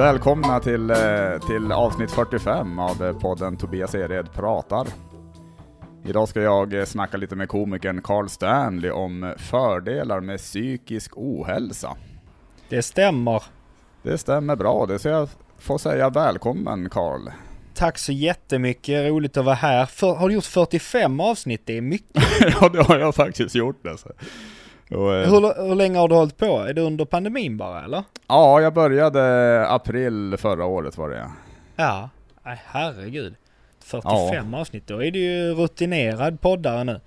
Välkomna till, eh, till avsnitt 45 av eh, podden Tobias Ered pratar. Idag ska jag eh, snacka lite med komikern Carl Stanley om fördelar med psykisk ohälsa. Det stämmer. Det stämmer bra, det så jag får säga välkommen Carl. Tack så jättemycket, roligt att vara här. För, har du gjort 45 avsnitt? Det är mycket. ja, det har jag faktiskt gjort alltså. Och, eh, hur, hur länge har du hållit på? Är det under pandemin bara eller? Ja, jag började april förra året var det ja. Ja, herregud. 45 ja. avsnitt, då är du ju rutinerad poddare nu.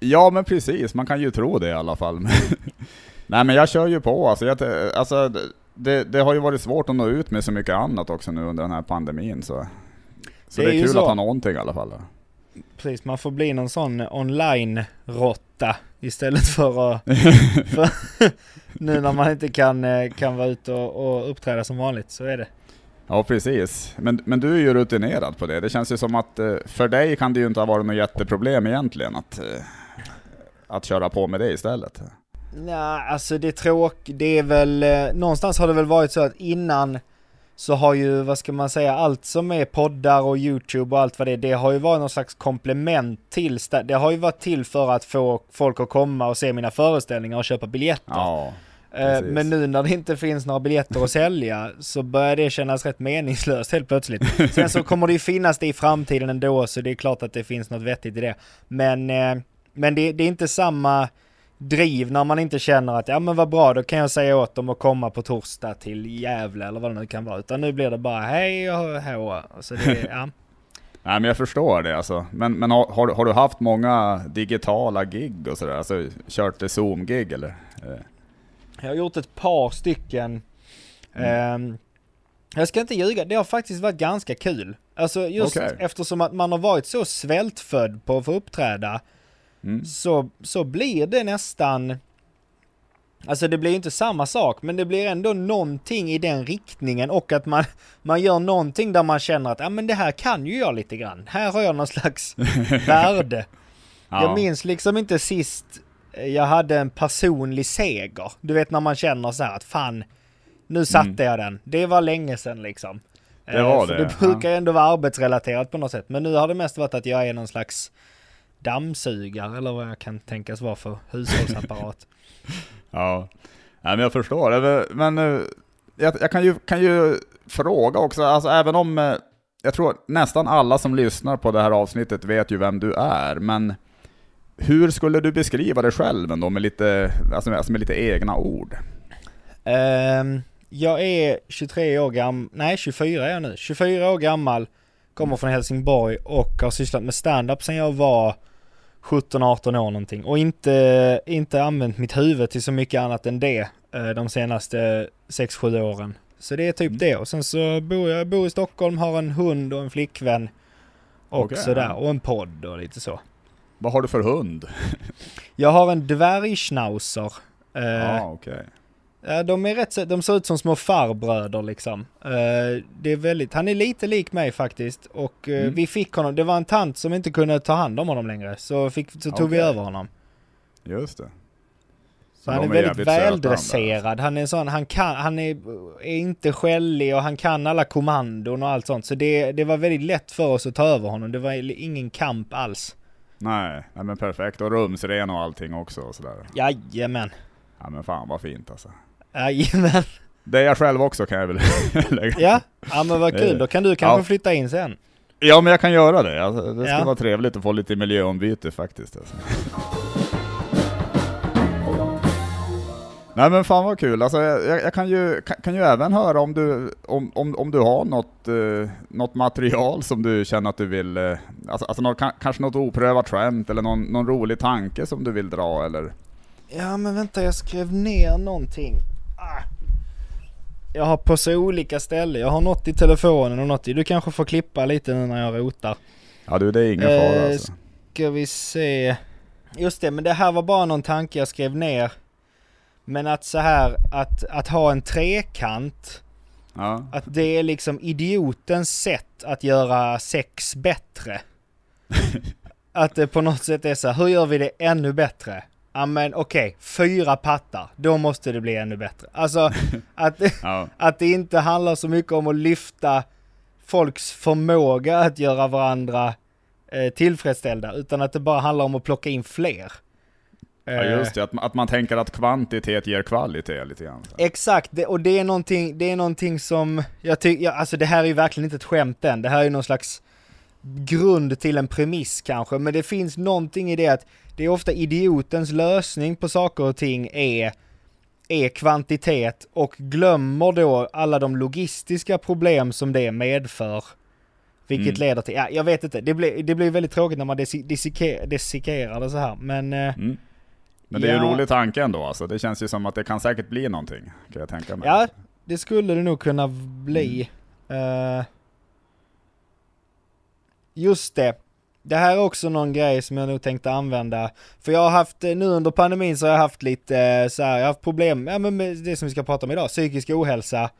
Ja men precis, man kan ju tro det i alla fall. Nej men jag kör ju på alltså. Jag, alltså det, det, har ju varit svårt att nå ut med så mycket annat också nu under den här pandemin så. Så det är, det är kul så. att ha någonting i alla fall. Precis, man får bli någon sån online-råtta istället för att... för, nu när man inte kan, eh, kan vara ute och, och uppträda som vanligt, så är det. Ja precis, men, men du är ju rutinerad på det. Det känns ju som att eh, för dig kan det ju inte ha varit något jätteproblem egentligen att, eh, att köra på med det istället. Nej, alltså det är tråkigt. Det är väl, någonstans har det väl varit så att innan så har ju, vad ska man säga, allt som är poddar och YouTube och allt vad det är, det har ju varit någon slags komplement till, det har ju varit till för att få folk att komma och se mina föreställningar och köpa biljetter. Ja, eh, Men nu när det inte finns några biljetter att sälja så börjar det kännas rätt meningslöst helt plötsligt. Sen så kommer det ju finnas det i framtiden ändå så det är klart att det finns något vettigt i det. Men, eh, men det, det är inte samma driv när man inte känner att ja men vad bra då kan jag säga åt dem att komma på torsdag till Gävle eller vad det nu kan vara. Utan nu blir det bara hej och hå. Så det, ja. Nej men jag förstår det alltså. Men, men har, har, har du haft många digitala gig och sådär? Alltså kört det Zoom-gig eller? Eh. Jag har gjort ett par stycken. Mm. Um, jag ska inte ljuga, det har faktiskt varit ganska kul. Alltså just okay. eftersom att man har varit så svältfödd på att få uppträda Mm. så, så blir det nästan... Alltså det blir inte samma sak, men det blir ändå någonting i den riktningen och att man, man gör någonting där man känner att ja men det här kan ju jag lite grann. Här har jag någon slags värde. Ja. Jag minns liksom inte sist jag hade en personlig seger. Du vet när man känner så att fan, nu satte mm. jag den. Det var länge sedan liksom. Det var eh, det. det brukar ja. ändå vara arbetsrelaterat på något sätt. Men nu har det mest varit att jag är någon slags dammsugare eller vad jag kan tänkas vara för hushållsapparat. ja. ja, men jag förstår. Men eh, jag, jag, kan, ju, kan ju fråga också, alltså även om eh, jag tror nästan alla som lyssnar på det här avsnittet vet ju vem du är, men hur skulle du beskriva dig själv ändå med lite, alltså med, alltså med lite egna ord? Um, jag är 23 år gammal, nej 24 är jag nu, 24 år gammal, kommer från Helsingborg och har sysslat med stand-up sedan jag var 17-18 år någonting och inte, inte använt mitt huvud till så mycket annat än det eh, de senaste 6-7 åren. Så det är typ mm. det och sen så bor jag bor i Stockholm, har en hund och en flickvän och okay. sådär och en podd och lite så. Vad har du för hund? jag har en dvärgschnauzer. Eh, ah, okay. Ja, de är rätt de ser ut som små farbröder liksom. Uh, det är väldigt, han är lite lik mig faktiskt och uh, mm. vi fick honom, det var en tant som inte kunde ta hand om honom längre så, fick, så tog okay. vi över honom. Just det. Så han är, är väldigt väldresserad. Han är sån, han kan, han är, är inte skällig och han kan alla kommandon och allt sånt. Så det, det var väldigt lätt för oss att ta över honom. Det var ingen kamp alls. Nej, nej men perfekt. Och rumsren och allting också och sådär. Jajamän. Ja men fan vad fint alltså. Jajamän. Det är jag själv också kan jag väl lägga Ja, ja men vad kul. Då kan du kanske ja. flytta in sen. Ja men jag kan göra det. Alltså, det ska ja. vara trevligt att få lite miljöombyte faktiskt. Alltså. Nej men fan vad kul, alltså, jag, jag kan, ju, kan, kan, ju även höra om du, om, om, om du har något, eh, något material som du känner att du vill, eh, alltså, alltså något, kanske något oprövat skämt eller någon, någon rolig tanke som du vill dra eller? Ja men vänta jag skrev ner någonting. Jag har på så olika ställen. Jag har något i telefonen och något i... Du kanske får klippa lite nu när jag rotar. Ja du, det är ingen fara eh, alltså. Ska vi se. Just det, men det här var bara någon tanke jag skrev ner. Men att så här, att, att ha en trekant. Ja. Att det är liksom idiotens sätt att göra sex bättre. att det på något sätt är så här, hur gör vi det ännu bättre? Ja men okej, okay. fyra pattar, då måste det bli ännu bättre. Alltså att, ja. att det inte handlar så mycket om att lyfta folks förmåga att göra varandra eh, tillfredsställda, utan att det bara handlar om att plocka in fler. Ja just det, att, att man tänker att kvantitet ger kvalitet lite grann. Exakt, det, och det är någonting, det är någonting som jag tycker, ja, alltså det här är ju verkligen inte ett skämt än, det här är någon slags grund till en premiss kanske, men det finns någonting i det att det är ofta idiotens lösning på saker och ting är, är kvantitet och glömmer då alla de logistiska problem som det medför. Vilket mm. leder till, ja jag vet inte, det blir, det blir väldigt tråkigt när man dissekerar det så här, men... Eh, mm. Men det är ja. en rolig tanke ändå alltså. Det känns ju som att det kan säkert bli någonting, kan jag tänka mig. Ja, det skulle det nog kunna bli. Mm. Uh, just det. Det här är också någon grej som jag nog tänkte använda. För jag har haft, eh, nu under pandemin så har jag haft lite eh, så här, jag har haft problem, ja men med det som vi ska prata om idag, psykisk ohälsa.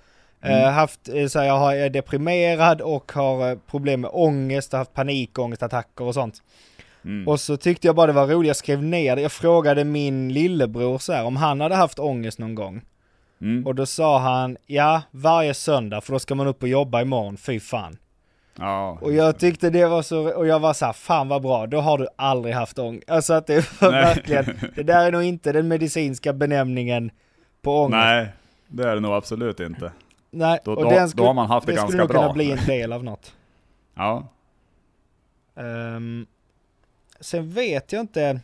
Mm. Uh, haft, så här, jag har, är deprimerad och har problem med ångest, har haft panikångestattacker och sånt. Mm. Och så tyckte jag bara det var roligt, jag skrev ner det, jag frågade min lillebror så här, om han hade haft ångest någon gång. Mm. Och då sa han, ja varje söndag för då ska man upp och jobba imorgon, fy fan. Ja, och jag tyckte det var så, och jag var så här, fan vad bra, då har du aldrig haft ångest. Alltså att det var Nej. verkligen, det där är nog inte den medicinska benämningen på ångest. Nej, det är det nog absolut inte. Nej, då, och då, den skulle, då har man haft det, det ganska bra. Det skulle kunna bli en del av något. ja. Um, sen vet jag inte,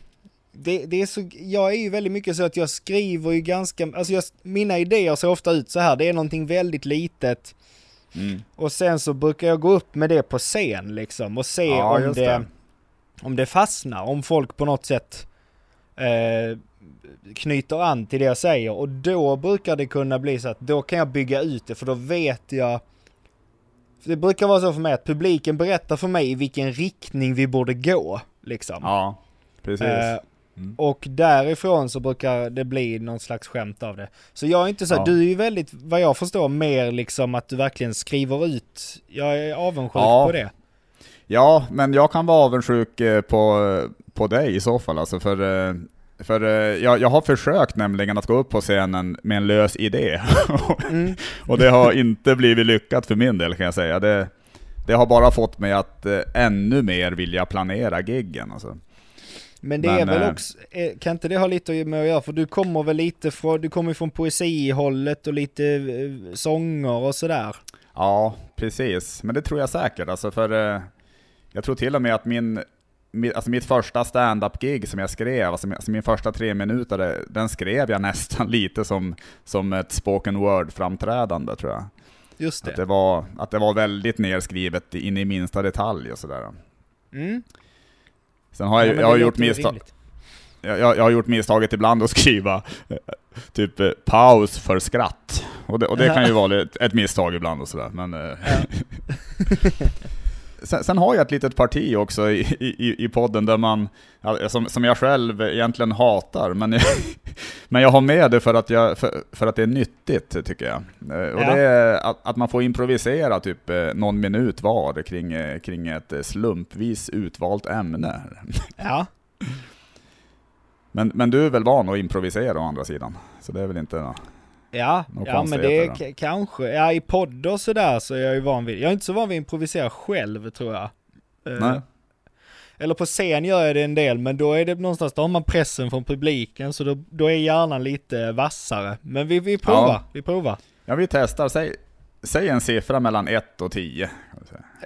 det, det, är så, jag är ju väldigt mycket så att jag skriver ju ganska, alltså jag, mina idéer ser ofta ut så här, det är någonting väldigt litet Mm. Och sen så brukar jag gå upp med det på scen liksom och se ja, om, det, det, om det fastnar, om folk på något sätt eh, knyter an till det jag säger och då brukar det kunna bli så att då kan jag bygga ut det för då vet jag det brukar vara så för mig att publiken berättar för mig i vilken riktning vi borde gå. Liksom. Ja, precis. Eh, Mm. Och därifrån så brukar det bli någon slags skämt av det. Så jag är inte så, ja. du är ju väldigt, vad jag förstår, mer liksom att du verkligen skriver ut. Jag är avundsjuk ja. på det. Ja, men jag kan vara avundsjuk eh, på, på dig i så fall alltså, för eh, för eh, jag, jag har försökt nämligen att gå upp på scenen med en lös idé. mm. och det har inte blivit lyckat för min del kan jag säga. Det, det har bara fått mig att ännu mer vilja planera giggen. Alltså. Men det men, är väl äh, också, eh, kan inte det ha lite med att göra? För du kommer väl lite från, du kommer från poesihållet och lite eh, sånger och sådär? Ja, precis. Men det tror jag säkert. Alltså för, eh, jag tror till och med att min, alltså mitt första stand-up-gig som jag skrev, alltså min, alltså min första tre minuter, den skrev jag nästan lite som, som ett spoken word-framträdande tror jag. Just det. Att det, var, att det var väldigt nerskrivet in i minsta detalj och sådär. Mm. Sen har jag, ja, jag har gjort misstag. Jag, jag, jag, har gjort misstaget ibland att skriva eh, typ eh, paus för skratt. Och det, och det kan ju vara ett, ett misstag ibland och sådär. Men, eh, ja. sen, sen, har jag ett litet parti också i, i, i podden där man, som, som jag själv egentligen hatar, men jag, men jag har med det för att, jag, för, för att det är nyttigt tycker jag. Och ja. det är att, att, man får improvisera typ någon minut var kring, kring ett slumpvis utvalt ämne. Ja. Men, men du är väl van att improvisera å andra sidan? Så det är väl inte Ja, ja men det är kanske, ja i podd och sådär så är jag ju van vid, jag är inte så van vid att improvisera själv tror jag. Eh, Nej. Eller på scen gör jag det en del, men då är det någonstans, då har man pressen från publiken, så då, då är hjärnan lite vassare. Men vi, vi provar, ja. vi provar. Ja, vi testar. Säg, säg en siffra mellan 1 och 10.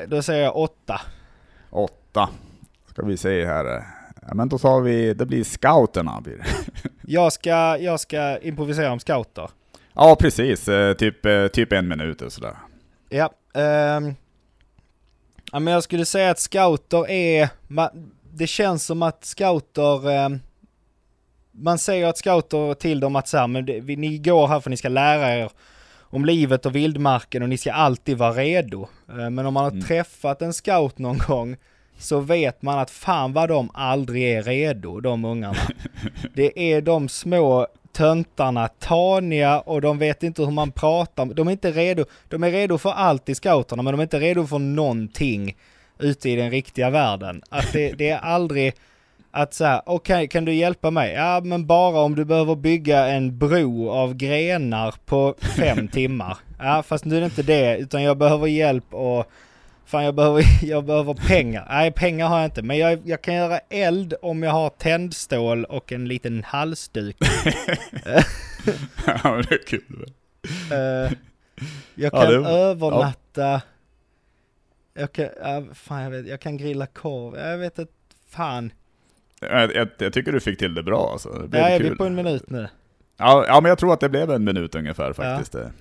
Då säger jag 8. 8. Ska vi se här. Ja, men då tar vi, det blir scouterna. Blir jag, ska, jag ska improvisera om scouter. Ja, precis. Eh, typ, eh, typ en minut och sådär. Ja. Um, ja, men jag skulle säga att scouter är, det känns som att scouter, um, man säger att scouter till dem att så här, men det, ni går här för ni ska lära er om livet och vildmarken och ni ska alltid vara redo. Uh, men om man har mm. träffat en scout någon gång så vet man att fan vad de aldrig är redo, de ungarna. Det är de små töntarna, taniga och de vet inte hur man pratar. De är inte redo. De är redo för allt i scouterna men de är inte redo för någonting ute i den riktiga världen. Att det, det är aldrig Att så här, okej kan du hjälpa mig? Ja men bara om du behöver bygga en bro av grenar på fem timmar. Ja fast nu är det inte det utan jag behöver hjälp och Fan jag behöver, jag behöver pengar. Nej pengar har jag inte men jag, jag kan göra eld om jag har tändstål och en liten halsduk. ja det är kul. Eh, jag Ja, kan det- övernatta. Jag kan, ja, fan jag vet, jag kan grilla korv. Jag vet inte, fan. Jag, jag, jag tycker du fick till det bra alltså. Det blev Ja, är vi på en minut nu? Ja, ja, men jag tror att det blev en minut ungefär faktiskt. det.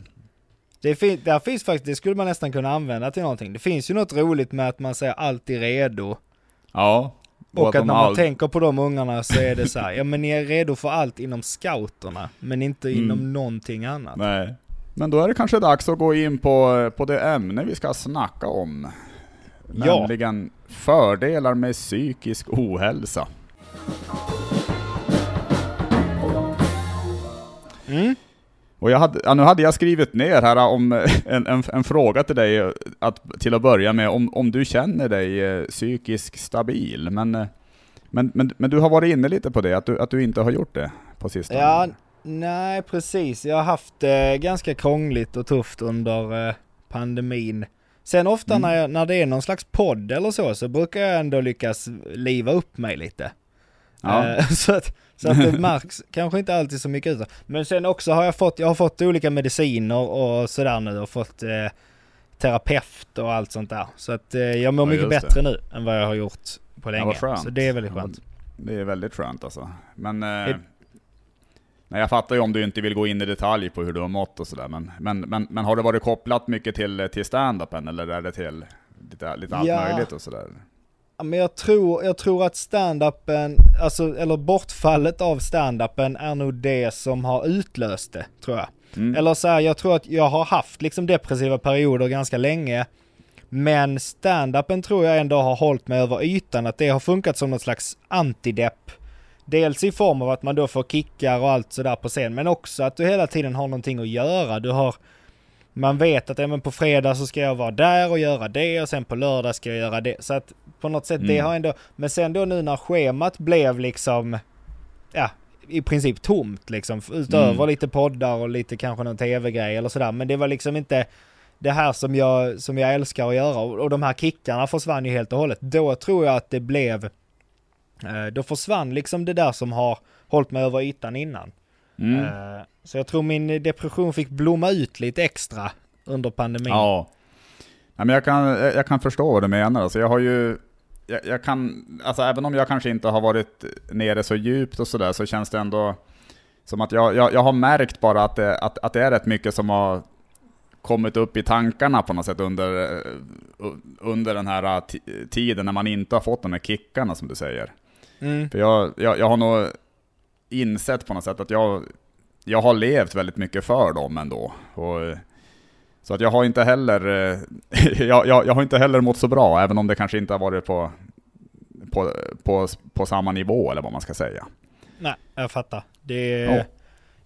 Det, fin- där finns faktiskt, det skulle man nästan kunna använda till någonting. Det finns ju något roligt med att man säger alltid redo. Ja. Och att, de när man all- tänker på de ungarna så är det så här, ja men ni är redo för allt inom scouterna, men inte Mm. inom någonting annat. Nej. Men då är det kanske dags att gå in på, på det ämne vi ska snacka om. Ja. Nämligen fördelar med psykisk ohälsa. Mm? Och jag hade, ja, nu hade jag skrivit ner här om en, en, en fråga till dig att, till att börja med, om, om du känner dig eh, psykiskt stabil. Men, eh, men, men, men du har varit inne lite på det, att du, att du inte har gjort det på sistone. Ja, nej precis. Jag har haft det ganska krångligt och tufft under eh, pandemin. Sen ofta Mm. när, jag, när det är någon slags podd eller så, så brukar jag ändå lyckas liva upp mig lite. Ja. Eh, så, att, så att det märks kanske inte alltid så mycket ut. Men sen också har jag fått, jag har fått olika mediciner och sådär nu och fått eh, terapeut och allt sånt där. Så att eh, jag mår Ja, mycket just det. bättre nu än vad jag har gjort på Ja, länge. skönt. så det är väldigt Ja, skönt. Det är väldigt skönt alltså. Men... Eh, Det- nej, jag fattar ju om du inte vill gå in i detalj på hur du har mått och sådär, men, men, men, men har det varit kopplat mycket till, till stand-upen eller är det till lite, lite allt Ja. möjligt och sådär? Ja, men jag tror, jag tror att stand-upen, alltså, eller bortfallet av stand-upen är nog det som har utlöst det, tror jag. Mm. Eller så här, jag tror att jag har haft liksom depressiva perioder ganska länge. Men stand-upen tror jag ändå har hållit mig över ytan, att det har funkat som något slags antidepp. Dels i form av att man då får kickar och allt sådär på scen, men också att du hela tiden har någonting att göra. Du har, man vet att även på fredag så ska jag vara där och göra det och sen på lördag ska jag göra det. Så att på något sätt det Mm. har ändå, men sen då nu när schemat blev liksom, ja, i princip tomt liksom. Utöver Mm. lite poddar och lite kanske någon tv-grej eller sådär. Men det var liksom inte det här som jag, som jag älskar att göra. Och, och de här kickarna försvann ju helt och hållet. Då tror jag att det blev, eh, då försvann liksom det där som har hållit mig över ytan innan. Mm. Eh, så jag tror min depression fick blomma ut lite extra under pandemin. Ja. Nej, men jag, kan, jag jag kan förstå vad du menar. Alltså jag har ju, jag, jag kan, alltså även om jag kanske inte har varit nere så djupt och sådär, så känns det ändå som att jag, jag, jag har märkt bara att det, att, att det är rätt mycket som har kommit upp i tankarna på något sätt under, eh, under den här eh, ti- tiden när man inte har fått de här kickarna som du säger. Mm. För jag, jag, jag har nog insett på något sätt att jag, jag har levt väldigt mycket för dem ändå. Och, så att jag har inte heller, eh, jag, jag, jag har inte heller mått så bra, även om det kanske inte har varit på, på, på, på samma nivå eller vad man ska säga. Nej, jag fattar. Det är, Ja,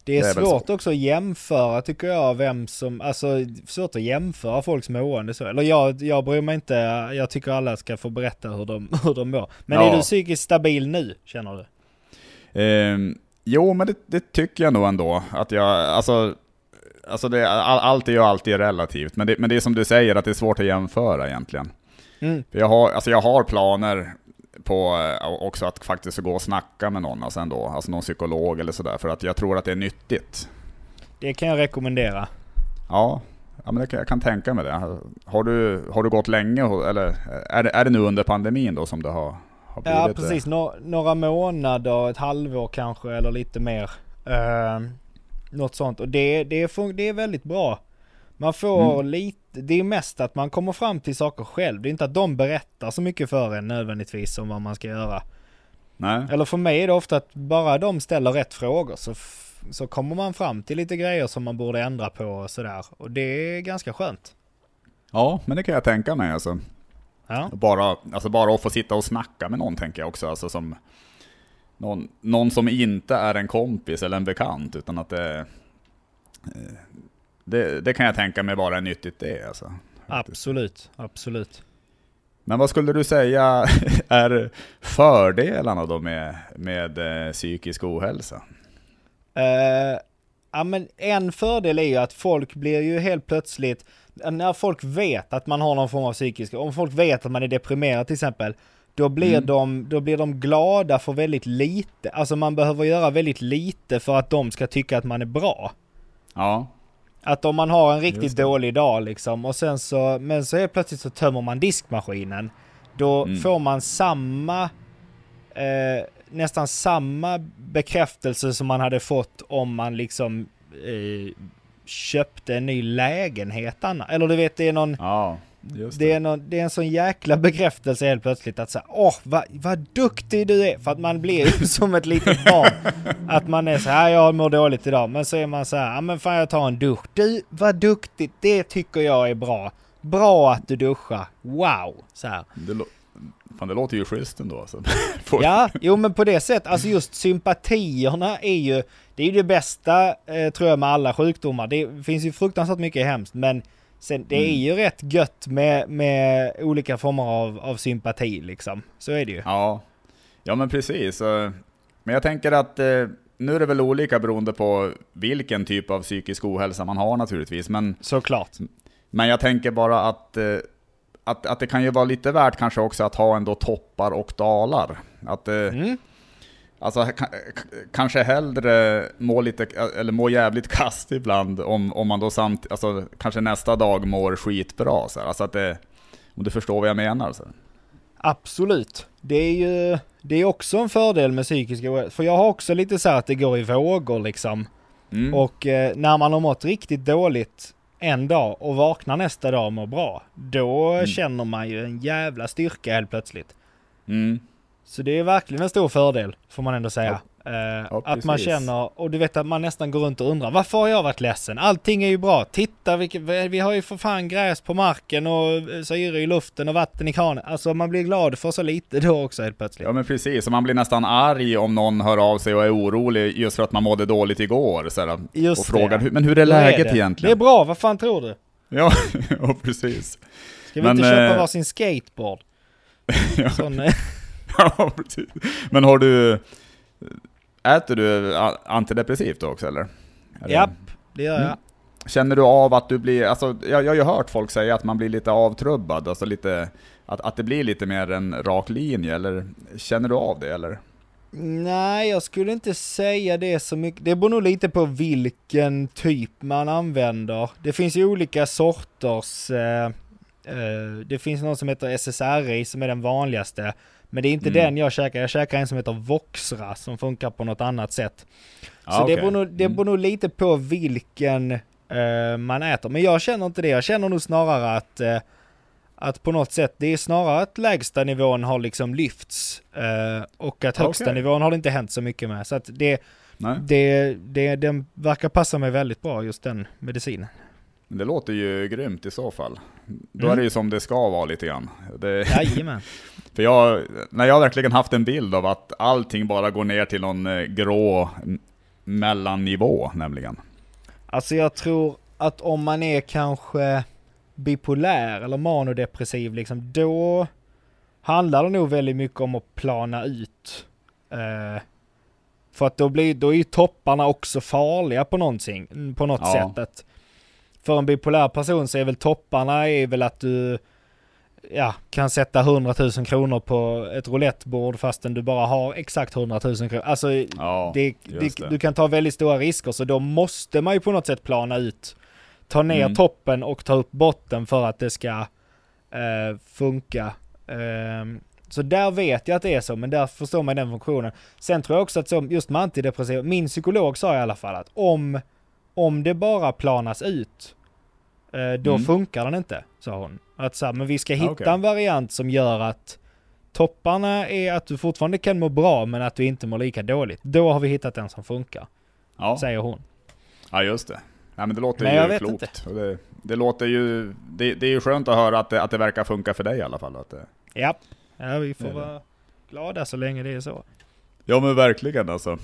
det är, det är svårt också att jämföra tycker jag vem som, alltså svårt att jämföra folks mående så. Eller jag, jag bryr mig inte, jag tycker alla ska få berätta hur de, hur de mår. Men Ja. är du psykiskt stabil nu, känner du? Ehm, jo, men det, det tycker jag nog ändå. Att jag, alltså, alltså det, all, allt är ju alltid relativt, men det, men det är som du säger, att det är svårt att jämföra egentligen. Mm. Jag har, alltså jag har planer på eh, också att faktiskt gå och snacka med någon, alltså ändå, alltså någon psykolog eller sådär, för att jag tror att det är nyttigt. Det kan jag rekommendera. Ja, ja men kan, jag kan tänka mig det. Har du, har du gått länge, eller är det, är det nu under pandemin då som det har, har blivit Ja, precis. Nå- några månader, ett halvår kanske, eller lite mer. Uh, något sånt. Och det, det, är, det är väldigt bra. Man får Mm. lite, det är mest att man kommer fram till saker själv. Det är inte att de berättar så mycket för en nödvändigtvis om vad man ska göra. Nej? Eller för mig är det ofta att bara de ställer rätt frågor så, så kommer man fram till lite grejer som man borde ändra på och sådär. Och det är ganska skönt. Ja, men det kan jag tänka mig alltså. Ja, Bara, alltså bara att få sitta och snacka med någon tänker jag också, alltså som någon, någon som inte är en kompis eller en bekant, utan att det, eh, det, det kan jag tänka mig bara är nyttigt det alltså. absolut, absolut. Men vad skulle du säga är fördelarna då med, med eh, psykisk ohälsa? Uh, ja, men en fördel är ju att folk blir ju helt plötsligt, när folk vet att man har någon form av psykisk, om folk vet att man är deprimerad till exempel, då blir, mm. de, då blir de glada för väldigt lite. Alltså man behöver göra väldigt lite för att de ska tycka att man är bra. Ja. Att om man har en riktigt dålig dag liksom och sen så, men så är plötsligt så tömmer man diskmaskinen. Då mm. får man samma, eh, nästan samma bekräftelse som man hade fått om man liksom eh, köpte en ny lägenhet Anna. Eller du vet det är någon, ja. Det. Det, är någon, det är en sån jäkla bekräftelse helt plötsligt att säga åh vad, vad duktig du är. För att man blir ju som ett litet barn. Att man är så här, jag mår dåligt idag. Men så är man så här, ja men fan jag tar en dusch. Du, vad duktigt, det tycker jag är bra. Bra att du duschar. Wow! Så här. Det, fan, det låter ju schysst ändå. Så. ja, jo men på det sättet, alltså just sympatierna är ju, det är ju det bästa eh, tror jag med alla sjukdomar. Det finns ju fruktansvärt mycket hemskt men Sen det är mm. ju rätt gött med, med olika former av, av sympati liksom. Så är det ju. Ja, ja men precis. Men jag tänker att eh, nu är det väl olika beroende på vilken typ av psykisk ohälsa man har naturligtvis. Men, Såklart. Men jag tänker bara att, eh, att, att det kan ju vara lite värt kanske också att ha ändå toppar och dalar. Att, eh, mm. Alltså kanske hellre må lite, eller må jävligt kast ibland om, om man då samt, alltså kanske nästa dag mår skitbra så här. Alltså att det, om du förstår vad jag menar så. Absolut. Det är ju, det är också en fördel med psykiska ohälsa. För jag har också lite så att det går i vågor liksom. Mm. Och eh, när man har mått riktigt dåligt en dag och vaknar nästa dag och mår bra. Då mm. känner man ju en jävla styrka helt plötsligt. Mm. Så det är verkligen en stor fördel, får man ändå säga. Ja. Uh, ja, att man känner, och du vet att man nästan går runt och undrar varför har jag varit ledsen? Allting är ju bra. Titta, vilket, vi har ju för fan gräs på marken och eh, syre i luften och vatten i kranen. Alltså man blir glad för så lite då också helt plötsligt. Ja men precis, och man blir nästan arg om någon hör av sig och är orolig just för att man mådde dåligt igår. Så just och frågar, det. men hur är läget är egentligen? Det är bra, vad fan tror du? Ja, ja precis. Ska vi men, inte köpa äh... varsin skateboard? ja. Sån, ja, precis. Men har du... Äter du antidepressivt också eller? Japp, det gör jag. Mm. Känner du av att du blir, alltså jag, jag har ju hört folk säga att man blir lite avtrubbad, alltså lite, att, att det blir lite mer en rak linje, eller känner du av det eller? Nej, jag skulle inte säga det så mycket. Det beror nog lite på vilken typ man använder. Det finns ju olika sorters, eh, eh, det finns någon som heter SSRI som är den vanligaste. Men det är inte mm. den jag käkar, jag käkar en som heter Voxra som funkar på något annat sätt. Så ah, okay. det, beror nog, det mm. beror nog lite på vilken uh, man äter. Men jag känner inte det, jag känner nog snarare att uh, att på något sätt, det är snarare att lägsta nivån har liksom lyfts. Uh, och att högsta okay. nivån har det inte hänt så mycket med. Så att det, det, det, den verkar passa mig väldigt bra, just den medicinen. Det låter ju grymt i så fall. Då mm. är det ju som det ska vara lite grann. Det, för jag, när jag verkligen haft en bild av att allting bara går ner till någon eh, grå mellannivå nämligen. Alltså jag tror att om man är kanske bipolär eller manodepressiv liksom, då handlar det nog väldigt mycket om att plana ut. Uh, för att då, blir, då är ju topparna också farliga på någonting, på något ja. sätt. För en bipolär person så är väl topparna är väl att du ja, kan sätta 100 000 kronor på ett roulettebord fastän du bara har exakt 100 000 kronor. Alltså, ja, det, det, det. du kan ta väldigt stora risker så då måste man ju på något sätt plana ut. Ta ner mm. toppen och ta upp botten för att det ska eh, funka. Eh, så där vet jag att det är så, men där förstår man den funktionen. Sen tror jag också att så, just med antidepressiva, min psykolog sa i alla fall att om om det bara planas ut, eh, då mm. funkar den inte, sa hon. Att så här, men vi ska hitta okay. en variant som gör att topparna är att du fortfarande kan må bra, men att du inte mår lika dåligt. Då har vi hittat en som funkar. Ja. Säger hon. Ja, just det. Ja, men det låter men ju klokt. Det, det, låter ju, det, det, är ju skönt att höra att det, att det verkar funka för dig i alla fall. Att det... Ja, ja vi får vara glada så länge det är så. Ja men verkligen alltså.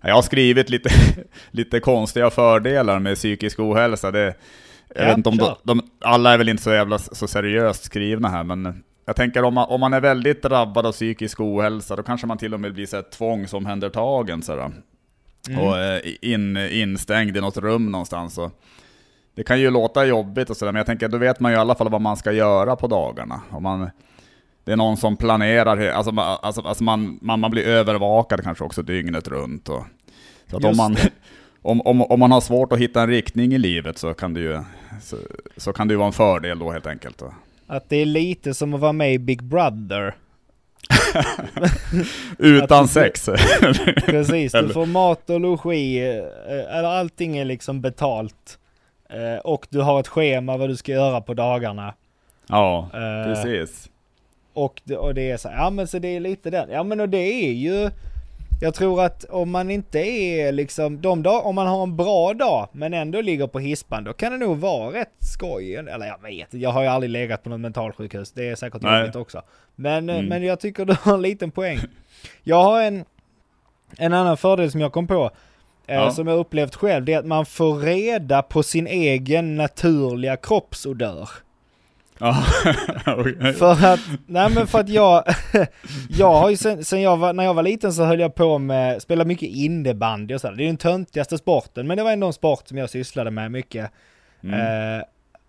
Jag har skrivit lite, lite konstiga fördelar med psykisk ohälsa. Det, Jag Ja, vet inte om de, de, alla är väl inte så jävla så seriöst skrivna här, men jag tänker om man, om man är väldigt drabbad av psykisk ohälsa, då kanske man till och med blir så här tvångsomhändertagen sådär. Mm. Och eh, in, instängd i något rum någonstans. Och det kan ju låta jobbigt och sådär, men jag tänker då vet man ju i alla fall vad man ska göra på dagarna. Om man, det är någon som planerar, alltså, alltså, alltså man, man, man blir övervakad kanske också dygnet runt. Och, så att om man, om, om, om man har svårt att hitta en riktning i livet så kan det ju, så, så kan det ju vara en fördel då helt enkelt. Att det är lite som att vara med i Big Brother. Utan Att- sex. Precis, du får mat och logi, eh, eller allting är liksom betalt. Eh, Och du har ett schema vad du ska göra på dagarna. ja, Eh, precis. Och det, och det är så här, ja men så det är lite den. Ja men och det är ju, jag tror att om man inte är liksom, de dag, om man har en bra dag men ändå ligger på hispan, då kan det nog vara rätt skoj. Eller jag vet jag har ju aldrig legat på något mentalsjukhus, det är säkert Nej. jobbigt också. Men, eh, Mm. men jag tycker du har en liten poäng. Jag har en, en annan fördel som jag kom på, eh, Ja. som jag upplevt själv, det är att man får reda på sin egen naturliga kroppsodör. För att, nej men för att jag, jag har ju sen, sen jag var, när jag var liten så höll jag på med, spela mycket innebandy och sådär. Det är den töntigaste sporten, men det var ändå en sport som jag sysslade med mycket. Mm. Eh,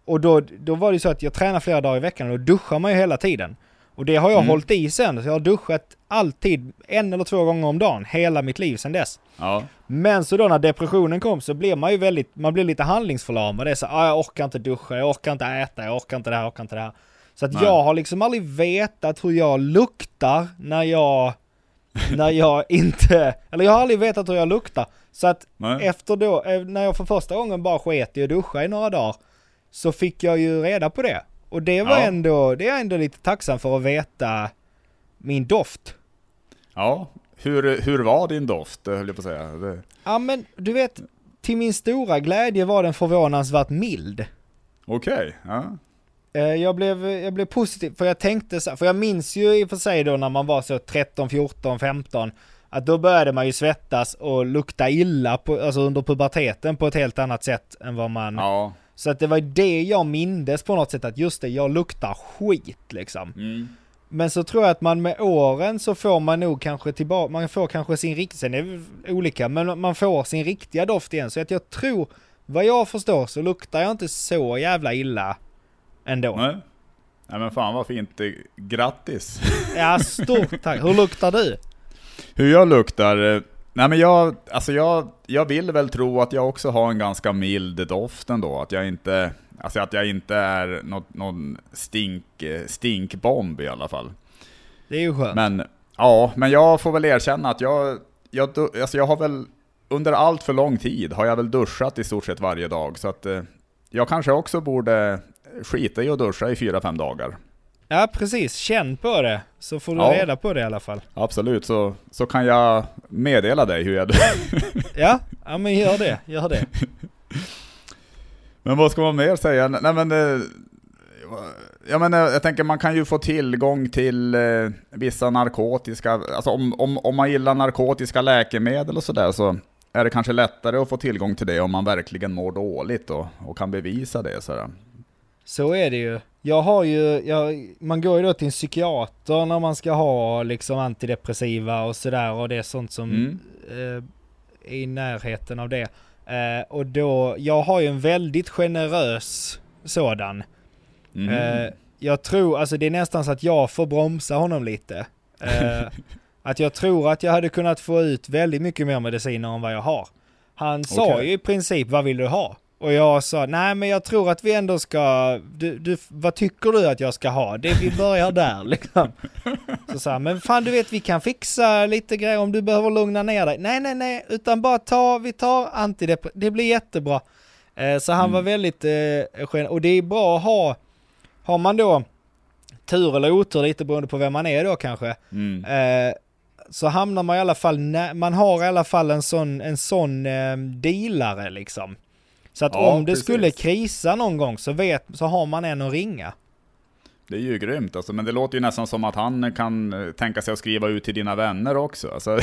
och då, då var det ju så att jag tränar flera dagar i veckan och då duschar man ju hela tiden. Och det har jag Mm. hållit i sen, så jag har duschat alltid en eller två gånger om dagen, hela mitt liv sen dess. Ja, Men så då när depressionen kom så blev man ju väldigt, man blir lite handlingsförlamad. Det är så ah, jag orkar inte duscha, jag orkar inte äta, jag orkar inte det här, jag orkar inte det här. Så att Nej. jag har liksom aldrig vetat hur jag luktar när jag, när jag inte, eller jag har aldrig vetat hur jag luktar. Så att nej. efter då, eh, när jag för första gången bara sket i att duscha i några dagar, så fick jag ju reda på det. Och det var Ja. ändå, det är jag ändå lite tacksam för att veta min doft. Ja, hur, hur var din doft, höll jag på att säga. Det, Ja men du vet, till min stora glädje var den förvånansvärt mild. Okej, ja. Eh, Jag blev, jag blev positiv, för jag tänkte så för jag minns ju i och för sig då när man var så 13, 14, 15, att då började man ju svettas och lukta illa på, alltså under puberteten på ett helt annat sätt än vad man... Ja. Så att det var det jag mindes på något sätt, att just det, jag luktar skit liksom. Mm. Men så tror jag att man med åren så får man nog kanske tillbaka, man får kanske sin riktiga, sen är det olika, men man får sin riktiga doft igen. Så att jag tror, vad jag förstår så luktar jag inte så jävla illa ändå. Nej. Nej men fan vad fint. Eh, Grattis! Ja, stort tack. Hur luktar du? Hur jag luktar? Nej men jag, alltså jag, jag vill väl tro att jag också har en ganska mild doft ändå. Att jag inte, alltså att jag inte är något, någon stink, stinkbomb i alla fall. Det är ju skönt. Men, ja, men jag får väl erkänna att jag, jag, alltså jag har väl, under allt för lång tid har jag väl duschat i stort sett varje dag. Så att eh, jag kanske också borde skita i att duscha i fyra fem dagar. Ja, precis. Känn på det. Så får du Ja. reda på det i alla fall. Absolut, så, så kan jag meddela dig hur jag Ja, ja men gör det. Gör det. Men vad ska man mer säga? Nej men... eh, Jag menar, jag tänker man kan ju få tillgång till eh, vissa narkotiska, alltså om, om, om man gillar narkotiska läkemedel och sådär så är det kanske lättare att få tillgång till det om man verkligen mår dåligt och, och kan bevisa det sådär. Så är det ju. Jag har ju, jag, man går ju då till en psykiater när man ska ha liksom antidepressiva och sådär och det är sånt som Mm. eh, är i närheten av det. Eh, och då, jag har ju en väldigt generös sådan. Mm. Eh, jag tror, alltså det är nästan så att jag får bromsa honom lite. Eh, att jag tror att jag hade kunnat få ut väldigt mycket mer mediciner än vad jag har. Han sa Okej. ju i princip, vad vill du ha? Och jag sa, nej men jag tror att vi ändå ska, du, du, vad tycker du att jag ska ha? Det vi börjar där liksom. Så sa men fan du vet vi kan fixa lite grejer om du behöver lugna ner dig. Nej nej nej, utan bara ta, vi tar antidepressiva, det blir jättebra. Eh, så han Mm. var väldigt eh, skön, och det är bra att ha, har man då tur eller otur lite beroende på vem man är då kanske, Mm. eh, så hamnar man i alla fall, nä- man har i alla fall en sån, en sån eh, dealare liksom. Så att Ja, om det precis. skulle krisa någon gång så vet, så har man en att ringa. Det är ju grymt alltså, men det låter ju nästan som att han kan eh, tänka sig att skriva ut till dina vänner också. Alltså,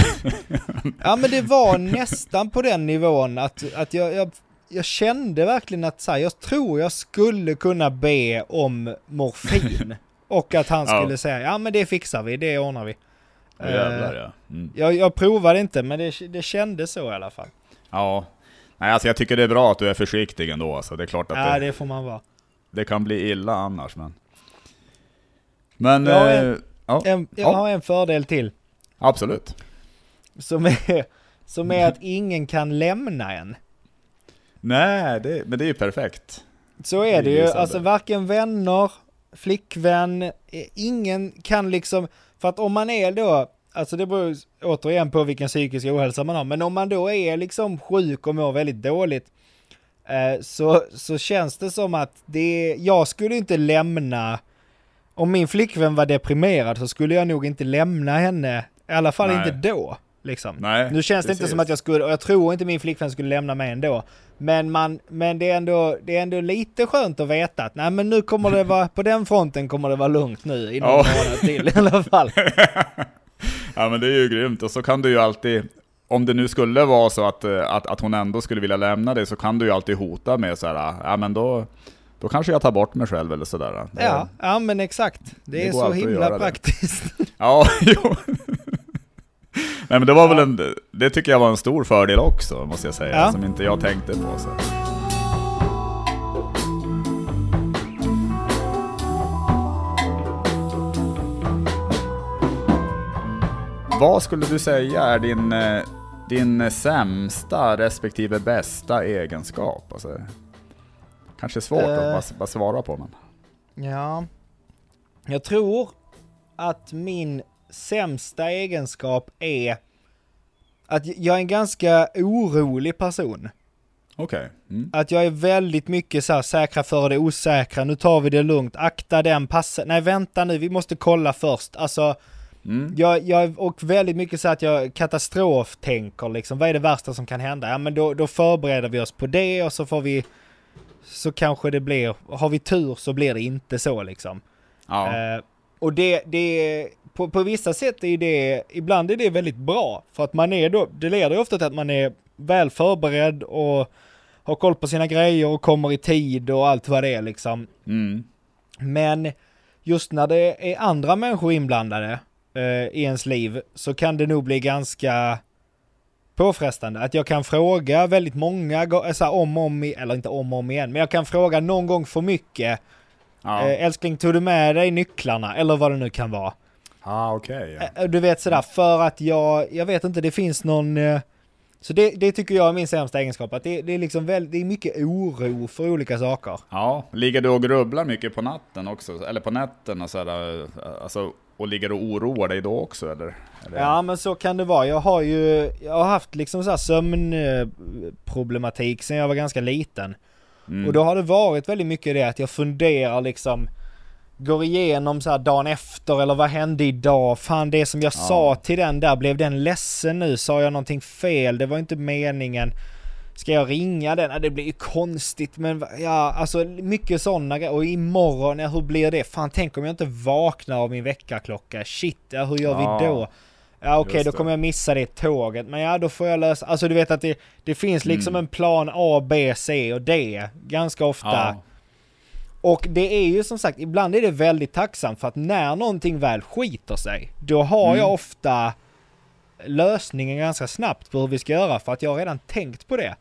Ja men det var nästan på den nivån att, att jag, jag jag kände verkligen att så här, jag tror jag skulle kunna be om morfin. och att han Ja. skulle säga, ja men det fixar vi, det ordnar vi. Ja, jävlar Eh, ja. Mm. jag, jag provade inte, men det, det kändes så i alla fall. Ja. Nej, alltså jag tycker det är bra att du är försiktig ändå. Alltså. Det är klart att Ja, det, det får man vara. det kan bli illa annars. Men, men Ja, eh, en- ja, En, jag Ja. har en fördel till. absolut. Som är, som är att ingen kan lämna en. Nej, det, men det är ju perfekt. Så är det Det är ju. Alltså varken vänner, flickvän, eh, ingen kan liksom, för att om man är då, alltså det beror återigen på vilken psykisk ohälsa man har, men om man då är liksom sjuk och mår väldigt dåligt, eh, så, så känns det som att det, jag skulle inte lämna, om min flickvän var deprimerad så skulle jag nog inte lämna henne, i alla fall Nej. inte då. Liksom. Nej, Nu känns det inte precis. som att jag skulle, och jag tror inte min flickvän skulle lämna mig ändå. Men, man, men det, är ändå, det är ändå lite skönt att veta att nej men nu kommer det vara, på den fronten kommer det vara lugnt nu i någon Ja. månad till i alla fall. Ja men det är ju grymt, och så kan du ju alltid, om det nu skulle vara så att, eh, att, att hon ändå skulle vilja lämna dig, så kan du ju alltid hota med såhär, ja men då, då kanske jag tar bort mig själv eller sådär. Det- Ja, ja men exakt. Det, Det är så himla praktiskt. Ja, jo. Nej men det var väl en, det tycker jag var en stor fördel också, måste jag säga, Ja. som inte jag tänkte på. Så. Vad skulle du säga är din, eh, din sämsta respektive bästa egenskap? Alltså, kanske svårt Eh. att bara, bara svara på men... Ja, jag tror att min sämsta egenskap är att jag är en ganska orolig person. Okej. Mm. Att jag är väldigt mycket så här säkra för det osäkra, nu tar vi det lugnt, akta den passen, nej vänta nu, vi måste kolla först. Alltså, Mm. jag, jag, och väldigt mycket så att jag katastroftänker liksom, vad är det värsta som kan hända? Ja men då, då förbereder vi oss på det och så får vi, så kanske det blir, har vi tur så blir det inte så liksom. Ja. Eh, och det, det på, på vissa sätt är det, ibland är det väldigt bra. För att man är då, det leder ju ofta till att man är väl förberedd och har koll på sina grejer och kommer i tid och allt vad det är liksom. Mm. Men just när det är andra människor inblandade i ens liv så kan det nog bli ganska påfrestande. Att jag kan fråga väldigt många gånger, så här, om och om, eller inte om och om igen, men jag kan fråga någon gång för mycket. Ja. Eh, älskling, tog du med dig nycklarna? Eller vad det nu kan vara. ah, okej. ja. Eh, Du vet sådär, för att jag, jag vet inte, det finns någon... eh, Så det, det tycker jag är min sämsta egenskap, att det, det är liksom väl, det är mycket oro för olika saker. Ja, ligger du och grubblar mycket på natten också? Eller på nätterna så här, alltså, och ligger och oroar dig då också eller? eller? Ja men så kan det vara. Jag har ju, jag har haft liksom så sömnproblematik sen jag var ganska liten. Mm. Och då har det varit väldigt mycket det att jag funderar liksom, går igenom så dagen efter eller vad hände idag? Fan det som jag Ja. sa till den där, blev den ledsen nu? Sa jag någonting fel? Det var inte meningen. Ska jag ringa den? Ja, det blir ju konstigt men ja, alltså mycket sådana grejer. Och imorgon, ja, hur blir det? Fan tänk om jag inte vaknar av min väckarklocka. Shit, ja, hur gör Ja. vi då? Ja okej, Just då kommer jag missa det tåget. Men ja, då får jag lösa... Alltså du vet att det, det finns liksom Mm. en plan A, B, C och D ganska ofta. Ja. Och det är ju som sagt, ibland är det väldigt tacksamt för att när någonting väl skiter sig, då har Mm. jag ofta lösningen ganska snabbt på hur vi ska göra för att jag har redan tänkt på det.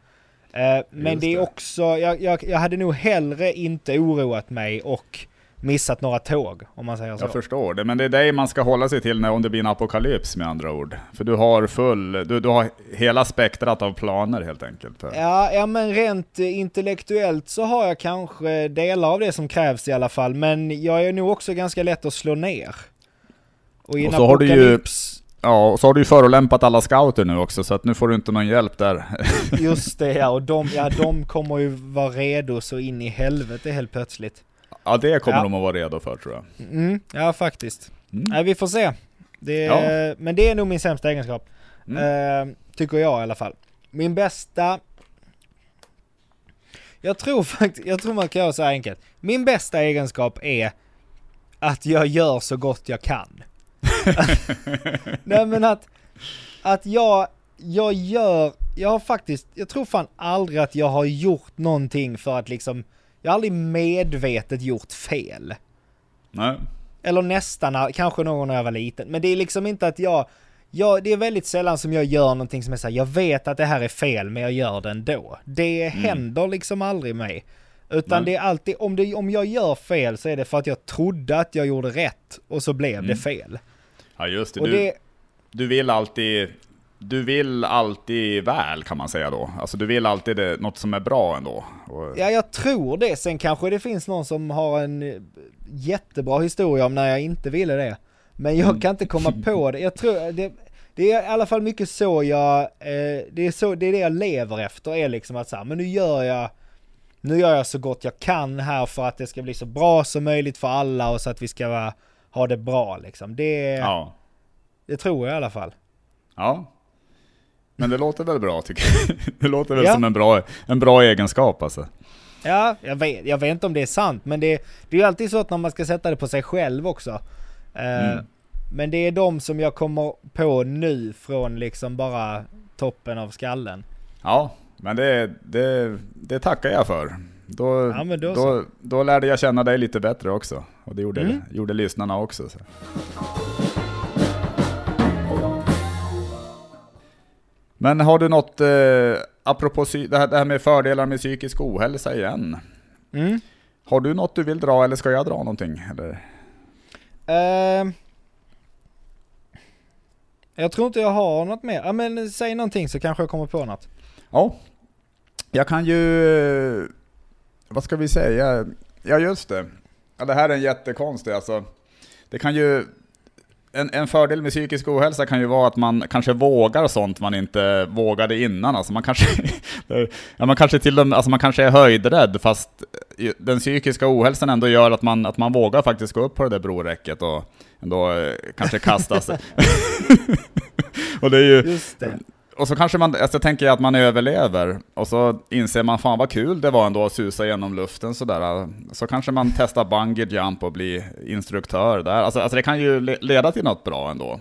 Eh, men Just det är också, jag, jag, jag hade nog hellre inte oroat mig och missat några tåg, om man säger så. Jag förstår det, men det är dig man ska hålla sig till när om det blir en apokalyps med andra ord. För du har full, du, du har hela spektrat av planer helt enkelt. Ja, ja, men rent intellektuellt så har jag kanske delar av det som krävs i alla fall, men jag är nog också ganska lätt att slå ner. Och Och så har du ju- Ja, och så har du ju förolämpat alla scouter nu också, så att nu får du inte någon hjälp där. just det ja, och de, ja, de kommer ju vara redo så in i helvete helt plötsligt. Ja, det kommer Ja. de att vara redo för tror jag. Mm, ja, faktiskt. Mm. Nej, vi får se. Det, Ja. Men det är nog min sämsta egenskap. Mm. Eh, tycker jag i alla fall. Min bästa... Jag tror faktiskt, jag tror man kan göra så här enkelt. Min bästa egenskap är att jag gör så gott jag kan. Nej men att, att jag, jag gör jag har faktiskt, jag tror fan aldrig att jag har gjort någonting för att liksom, jag har aldrig medvetet gjort fel. Nej. Eller nästan, kanske någon när jag var liten. Men det är liksom inte att jag, jag det är väldigt sällan som jag gör någonting som är såhär, jag vet att det här är fel men jag gör det ändå. Det Mm. händer liksom aldrig mig. Utan Nej. det är alltid, om, det, om jag gör fel så är det för att jag trodde att jag gjorde rätt och så blev det Mm. fel. Ja just det. Du, det, du vill alltid... Du vill alltid väl kan man säga då. Alltså du vill alltid det, något som är bra ändå. Och, ja jag tror det. Sen kanske det finns någon som har en eh, jättebra historia om när jag inte ville det. Men jag Mm. kan inte komma på det. Jag tror, det, det är i alla fall mycket så jag, eh, det är så, det är det jag lever efter är liksom att säga, men nu gör jag, nu gör jag så gott jag kan här för att det ska bli så bra som möjligt för alla och så att vi ska vara, ha det bra liksom. Det, ja. det tror jag i alla fall. Ja. Men det låter väl bra tycker jag. Det låter väl Ja. som en bra, en bra egenskap alltså. Ja, jag vet, jag vet inte om det är sant, men det, det är ju alltid så att när man ska sätta det på sig själv också. Eh, Mm. Men det är de som jag kommer på nu från liksom bara toppen av skallen. Ja, men det, det, det tackar jag för. Då, Ja, då då, då, lärde jag känna dig lite bättre också. Och det gjorde, Mm. gjorde lyssnarna också. Så. Men har du något, eh, apropå det, här, det här med fördelar med psykisk ohälsa igen. Mm. Har du något du vill dra eller ska jag dra någonting? Eller? Eh, jag tror inte jag har något mer. Ja men säg någonting så kanske jag kommer på något. Ja, jag kan ju... Vad ska vi säga? Ja, just det. Ja, det här är en jättekonstig alltså. Det kan ju... En, en fördel med psykisk ohälsa kan ju vara att man kanske vågar sånt man inte vågade innan. Alltså man kanske, ja, man kanske till och med, alltså man kanske är höjdrädd fast den psykiska ohälsan ändå gör att man, att man vågar faktiskt gå upp på det där broräcket och ändå eh, kanske kasta sig. och det är ju, Just det. Och så kanske man, alltså tänker jag att man överlever, och så inser man fan vad kul det var ändå att susa genom luften sådär. Så kanske man testar bungee jump och blir instruktör där. Alltså, alltså det kan ju le- leda till något bra ändå.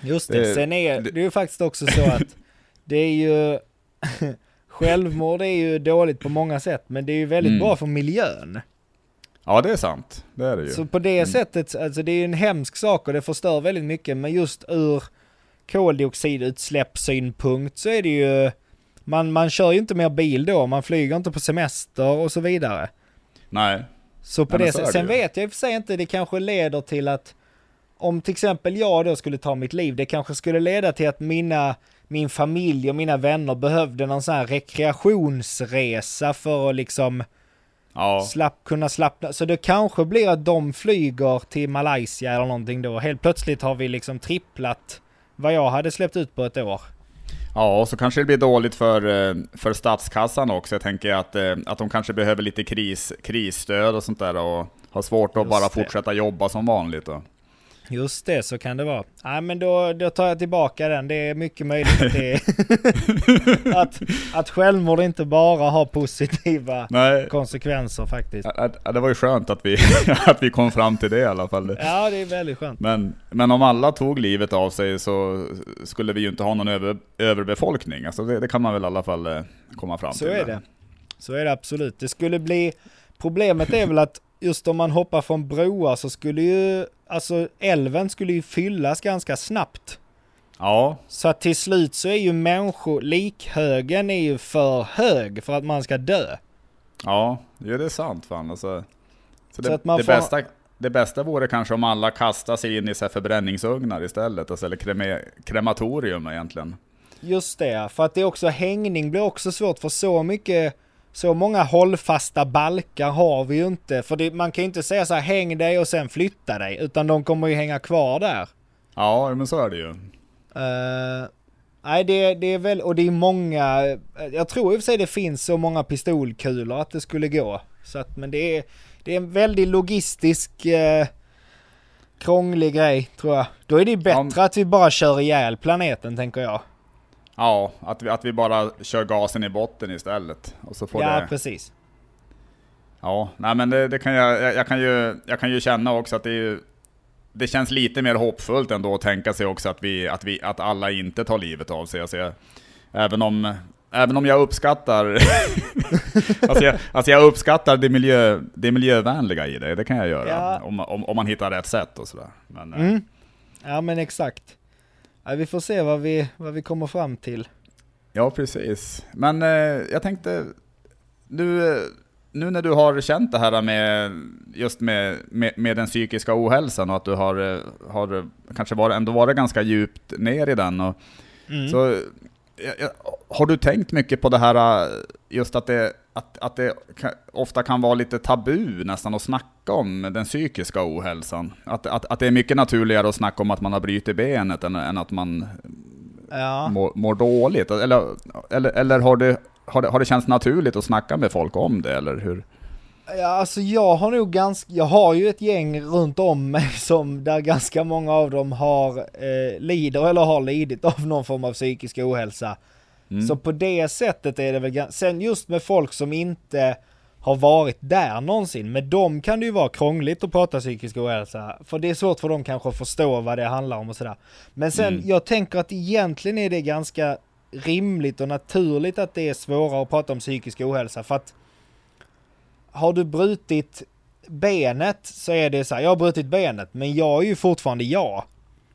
Just det. Det- Sen är det är ju faktiskt också så att det är ju Självmord är ju dåligt på många sätt men det är ju väldigt Mm. bra för miljön. Ja det är sant, det är det ju. Så på det Mm. sättet, alltså det är ju en hemsk sak och det förstör väldigt mycket men just ur koldioxidutsläppssynpunkt så är det ju man, man kör ju inte mer bil då, man flyger inte på semester och så vidare. Nej, Så på Nej, det så det sen ju. vet jag i och för sig inte, det kanske leder till att om till exempel jag då skulle ta mitt liv, det kanske skulle leda till att mina, min familj och mina vänner behövde någon sån här rekreationsresa för att liksom ja. slapp, kunna slappna. Så det kanske blir att de flyger till Malaysia eller någonting då. Helt plötsligt har vi liksom tripplat vad jag hade släppt ut på ett år. Ja, och så kanske det blir dåligt för, eh, för statskassan också. Jag tänker att, eh, att de kanske behöver lite kris, krisstöd och sånt där och har svårt att Just bara det. fortsätta jobba som vanligt. Då. Just det, så kan det vara. Nej men då, då tar jag tillbaka den. Det är mycket möjligt att det är att, att självmord inte bara har positiva Nej, konsekvenser faktiskt. Ja, det var ju skönt att vi, att vi kom fram till det i alla fall. Ja, det är väldigt skönt. Men, men om alla tog livet av sig så skulle vi ju inte ha någon över, överbefolkning. Alltså det, det kan man väl i alla fall eh, komma fram Så till. är det. Så är det absolut. Det skulle bli... Problemet är väl att just om man hoppar från broar så skulle ju... Alltså älven skulle ju fyllas ganska snabbt. Ja, Så att till slut så är ju människor... Likhögen är ju för hög för att man ska dö. ja, det är sant fan. Alltså, så det, Så att man det, får- bästa, det bästa vore kanske om alla kastar sig in i så förbränningsugnar istället. Alltså, eller kreme, krematorium egentligen. Just det, för att det är också hängning blir också svårt för så mycket... Så många hållfasta balkar har vi ju inte. För det, man kan ju inte säga så här häng dig och sen flytta dig. Utan de kommer ju hänga kvar där. Ja, men så är det ju. Eh, nej, det, det är väl, och det är många, jag tror i och för sig det finns så många pistolkulor att det skulle gå. Så att, men det är, det är en väldigt logistisk, uh, krånglig grej tror jag. Då är det bättre att vi bara kör ihjäl planeten tänker jag. Ja, att vi, att vi bara kör gasen i botten istället. Och så får ja, det... precis. Ja, nej men det, det kan jag, jag, jag, kan ju, jag kan ju känna också att det är ju, Det känns lite mer hoppfullt ändå att tänka sig också att vi, att vi, att alla inte tar livet av sig. Alltså jag, Även om, även om jag uppskattar alltså, jag, alltså jag uppskattar det, miljö, det miljövänliga i det, det kan jag göra. Ja. Om, om, om man hittar rätt sätt och sådär. Men, eh, Mm. Ja men exakt. Ja, vi får se vad vi, vad vi kommer fram till. Ja, precis. Men eh, jag tänkte, nu, eh, nu när du har känt det här med just med, med, med den psykiska ohälsan och att du har, eh, har kanske varit, ändå varit ganska djupt ner i den. Och, Mm. så, har du tänkt mycket på det här, eh, just att det, att, att det ofta kan vara lite tabu nästan att snacka om den psykiska ohälsan? Att, att, att det är mycket naturligare att snacka om att man har brutit benet än, än att man Ja. mår, mår dåligt? Eller, eller, eller har, det, har, det, har det känts naturligt att snacka med folk om det, eller hur? Ja, alltså jag har nog ganska, jag har ju ett gäng runt om mig som, där ganska många av dem har, eh, lider eller har lidit av någon form av psykisk ohälsa. Mm. Så på det sättet är det väl sen just med folk som inte har varit där någonsin, med dem kan det ju vara krångligt att prata psykisk ohälsa, för det är svårt för dem kanske att förstå vad det handlar om och sådär. Men sen, Mm. jag tänker att egentligen är det ganska rimligt och naturligt att det är svårare att prata om psykisk ohälsa, för att har du brutit benet så är det så här, jag har brutit benet, men jag är ju fortfarande jag.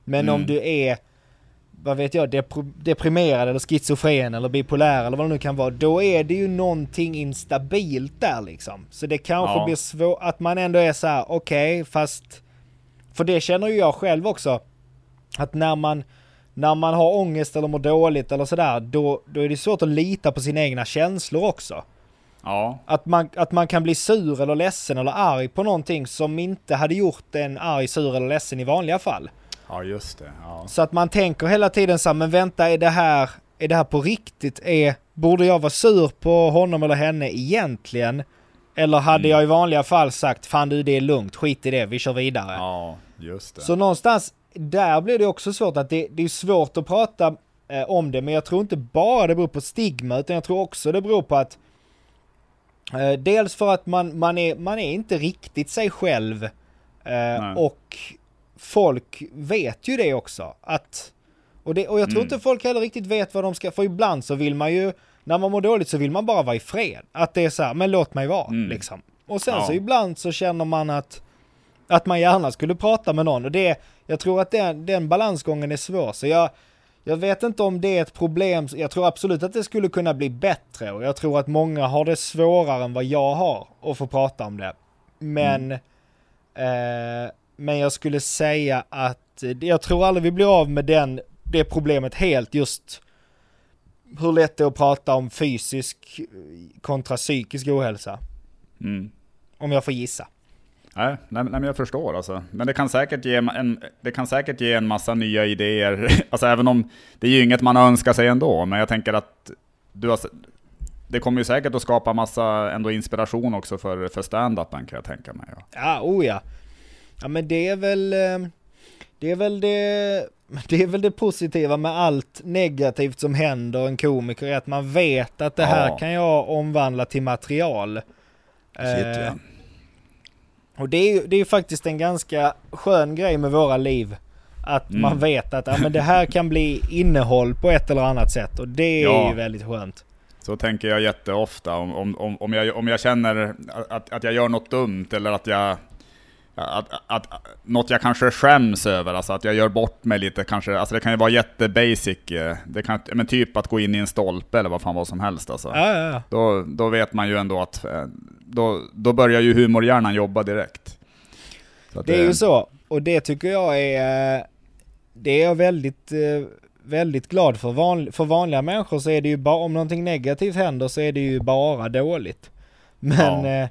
Men om Mm. du är, vad vet jag, depr- deprimerad eller schizofren eller bipolär eller vad det nu kan vara, då är det ju någonting instabilt där liksom. Så det kanske Ja. blir svårt, att man ändå är så här, okej, fast, för det känner ju jag själv också, att när man, när man har ångest eller mår dåligt eller sådär, då, då är det svårt att lita på sina egna känslor också. Ja, Att man, att man kan bli sur eller ledsen eller arg på någonting som inte hade gjort en arg, sur eller ledsen i vanliga fall. Ja just det. Ja. Så att man tänker hela tiden så här, men vänta, är det här, är det här på riktigt? Är, borde jag vara sur på honom eller henne egentligen? Eller hade Mm. jag i vanliga fall sagt, fan du det är lugnt, skit i det, vi kör vidare. ja, just det. Så någonstans, där blir det också svårt att det, det är svårt att prata eh, om det, men jag tror inte bara det beror på stigma, utan jag tror också det beror på att eh, dels för att man, man, är, man är inte riktigt sig själv eh, och folk vet ju det också. Att, och, det, och jag tror Mm. inte folk heller riktigt vet vad de ska, för ibland så vill man ju, när man mår dåligt så vill man bara vara i fred. Att det är så här, men låt mig vara, Mm. liksom. Och sen Ja. så ibland så känner man att att man gärna skulle prata med någon och det, jag tror att den, den balansgången är svår. Så jag, jag vet inte om det är ett problem, jag tror absolut att det skulle kunna bli bättre och jag tror att många har det svårare än vad jag har att få prata om det. Men, eh, men jag skulle säga att eh, jag tror aldrig vi blir av med den, det problemet helt just hur lätt det är att prata om fysisk kontra psykisk ohälsa. Mm. Om jag får gissa. Nej, nej, nej, men jag förstår alltså. Men det kan säkert ge en, det kan säkert ge en massa nya idéer. Alltså även om det är ju inget man önskar sig ändå, men jag tänker att du har, det kommer ju säkert att skapa massa ändå inspiration också för, för stand-upen kan jag tänka mig. Ja. Ja, oh ja. Ja men det är väl, eh, det är väl det, det är väl det positiva med allt negativt som händer en komiker, är att man vet att det här Ja. kan jag omvandla till material. Shit, Eh, ja. Och det är ju det är faktiskt en ganska skön grej med våra liv. Att Mm. man vet att ja, men det här kan bli innehåll på ett eller annat sätt och det är Ja. ju väldigt skönt. Så tänker jag jätteofta om, om, om, om, jag, om jag känner att, att jag gör något dumt eller att jag att, att, något jag kanske skäms över, alltså att jag gör bort mig lite kanske, alltså det kan ju vara jättebasic, eh, det kan, men typ att gå in i en stolpe eller vad fan vad som helst alltså. Ja, ja, ja. Då, då vet man ju ändå att, eh, då, då börjar ju humorhjärnan jobba direkt. Att Det är ju så. Och det tycker jag är... eh, Det är jag väldigt, väldigt glad för. Van, för vanliga människor så är det ju bara, om någonting negativt händer så är det ju bara dåligt. Men,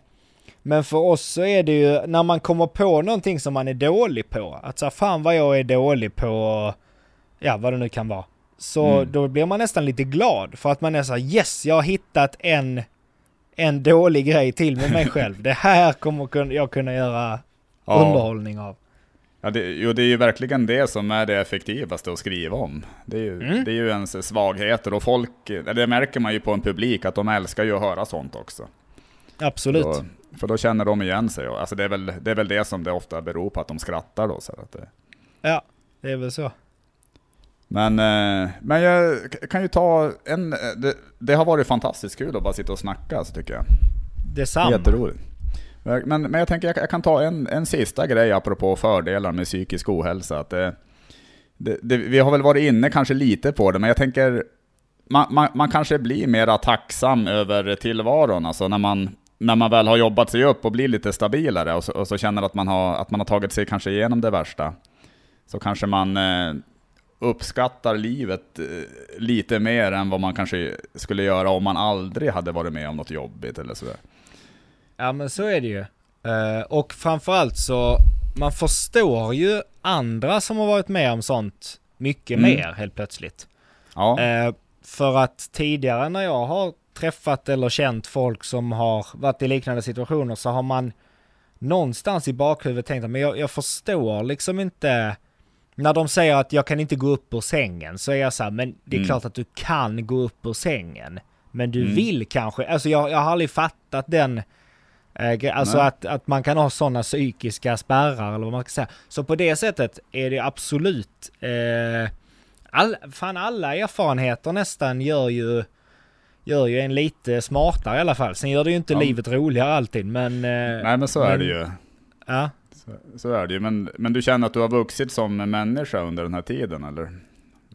men för oss så är det ju, när man kommer på någonting som man är dålig på, att så fan vad jag är dålig på, ja vad det nu kan vara. Så Mm. då blir man nästan lite glad för att man är så här, yes, jag har hittat en, en dålig grej till med mig själv. Det här kommer jag kunna göra Ja. underhållning av. Ja, det, jo, det är ju verkligen det som är det effektivaste att skriva om. Det är ju, Mm. det är ju ens svagheter och folk, det märker man ju på en publik att de älskar ju att höra sånt också. Absolut. Då, för då känner de igen sig. Alltså det, är väl, det är väl det som det ofta beror på, att de skrattar då. Så att det, Ja, det är väl så. Men, eh, men jag kan ju ta en... Det, det har varit fantastiskt kul att bara sitta och snacka så tycker jag. Detsamma. Jätteroligt. Men, men jag tänker jag, jag kan ta en, en sista grej apropå fördelar med psykisk ohälsa. Att det, det, det, vi har väl varit inne kanske lite på det, men jag tänker man, man, man kanske blir mera tacksam över tillvaron, alltså när man, när man väl har jobbat sig upp och blir lite stabilare och så, och så känner att man, har, att man har tagit sig kanske igenom det värsta. Så kanske man eh, uppskattar livet eh, lite mer än vad man kanske skulle göra om man aldrig hade varit med om något jobbigt eller sådär. Ja men så är det ju. Uh, och framförallt så, man förstår ju andra som har varit med om sånt mycket mm. mer helt plötsligt. Ja. Uh, för att tidigare när jag har träffat eller känt folk som har varit i liknande situationer så har man någonstans i bakhuvudet tänkt att men jag, jag förstår liksom inte när de säger att jag kan inte gå upp ur sängen så är jag så här, men det är mm. klart att du kan gå upp ur sängen. Men du mm. vill kanske, alltså jag, jag har aldrig fattat den Eh, alltså att, att man kan ha sådana psykiska spärrar eller vad man ska säga. Så på det sättet är det absolut, eh, all, fan alla erfarenheter nästan gör ju, gör ju en lite smartare i alla fall. Sen gör det ju inte ja. livet roligare alltid men... Eh, Nej men så men, är det ju. Ja. Så, så, är det ju, men, men du känner att du har vuxit som människa under den här tiden eller? eller?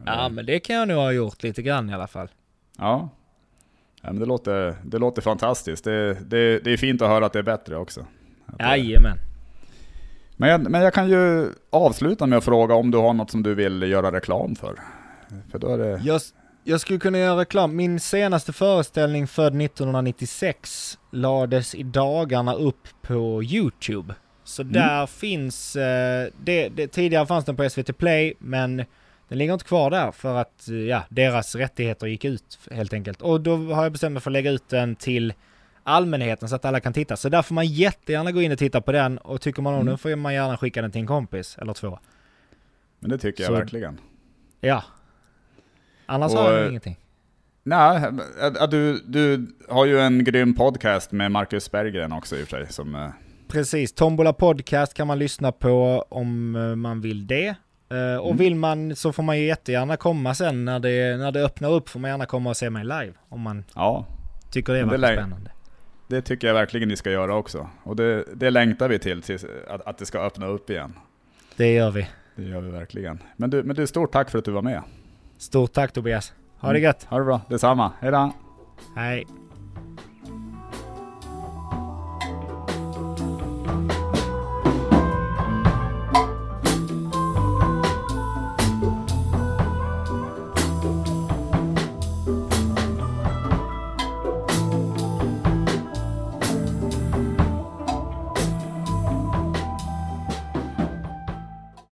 Ja men det kan jag nog ha gjort lite grann i alla fall. Ja, Ja, men det, låter, det låter fantastiskt. Det, det, det är fint att höra att det är bättre också. Jajamän. Men jag, men jag kan ju avsluta med att fråga om du har något som du vill göra reklam för? För då är det... Jag, jag skulle kunna göra reklam. Min senaste föreställning född 1996 lades i dagarna upp på YouTube. Så mm. där finns, eh, det, det, tidigare fanns den på SVT Play, men den ligger inte kvar där för att ja, deras rättigheter gick ut helt enkelt. Och då har jag bestämt mig för att lägga ut den till allmänheten så att alla kan titta. Så där får man jättegärna gå in och titta på den och tycker man om mm. den får man gärna skicka den till en kompis eller två. Men det tycker jag så, verkligen. Ja. Annars och, har jag ingenting. Nej, du, du har ju en grym podcast med Marcus Berggren också i och för sig. Som, eh, Precis, Tombola Podcast kan man lyssna på om eh, man vill det. Och mm. vill man så får man ju jättegärna komma sen när det, när det öppnar upp får man gärna komma och se mig live. Om man ja. tycker det var spännande. Det tycker jag verkligen ni ska göra också. Och det, det längtar vi till, till att, att det ska öppna upp igen. Det gör vi. Det gör vi verkligen. Men du, men du, stort tack för att du var med. Stort tack Tobias. Ha det mm. gött. Ha det bra. Detsamma. Hej då. Hej.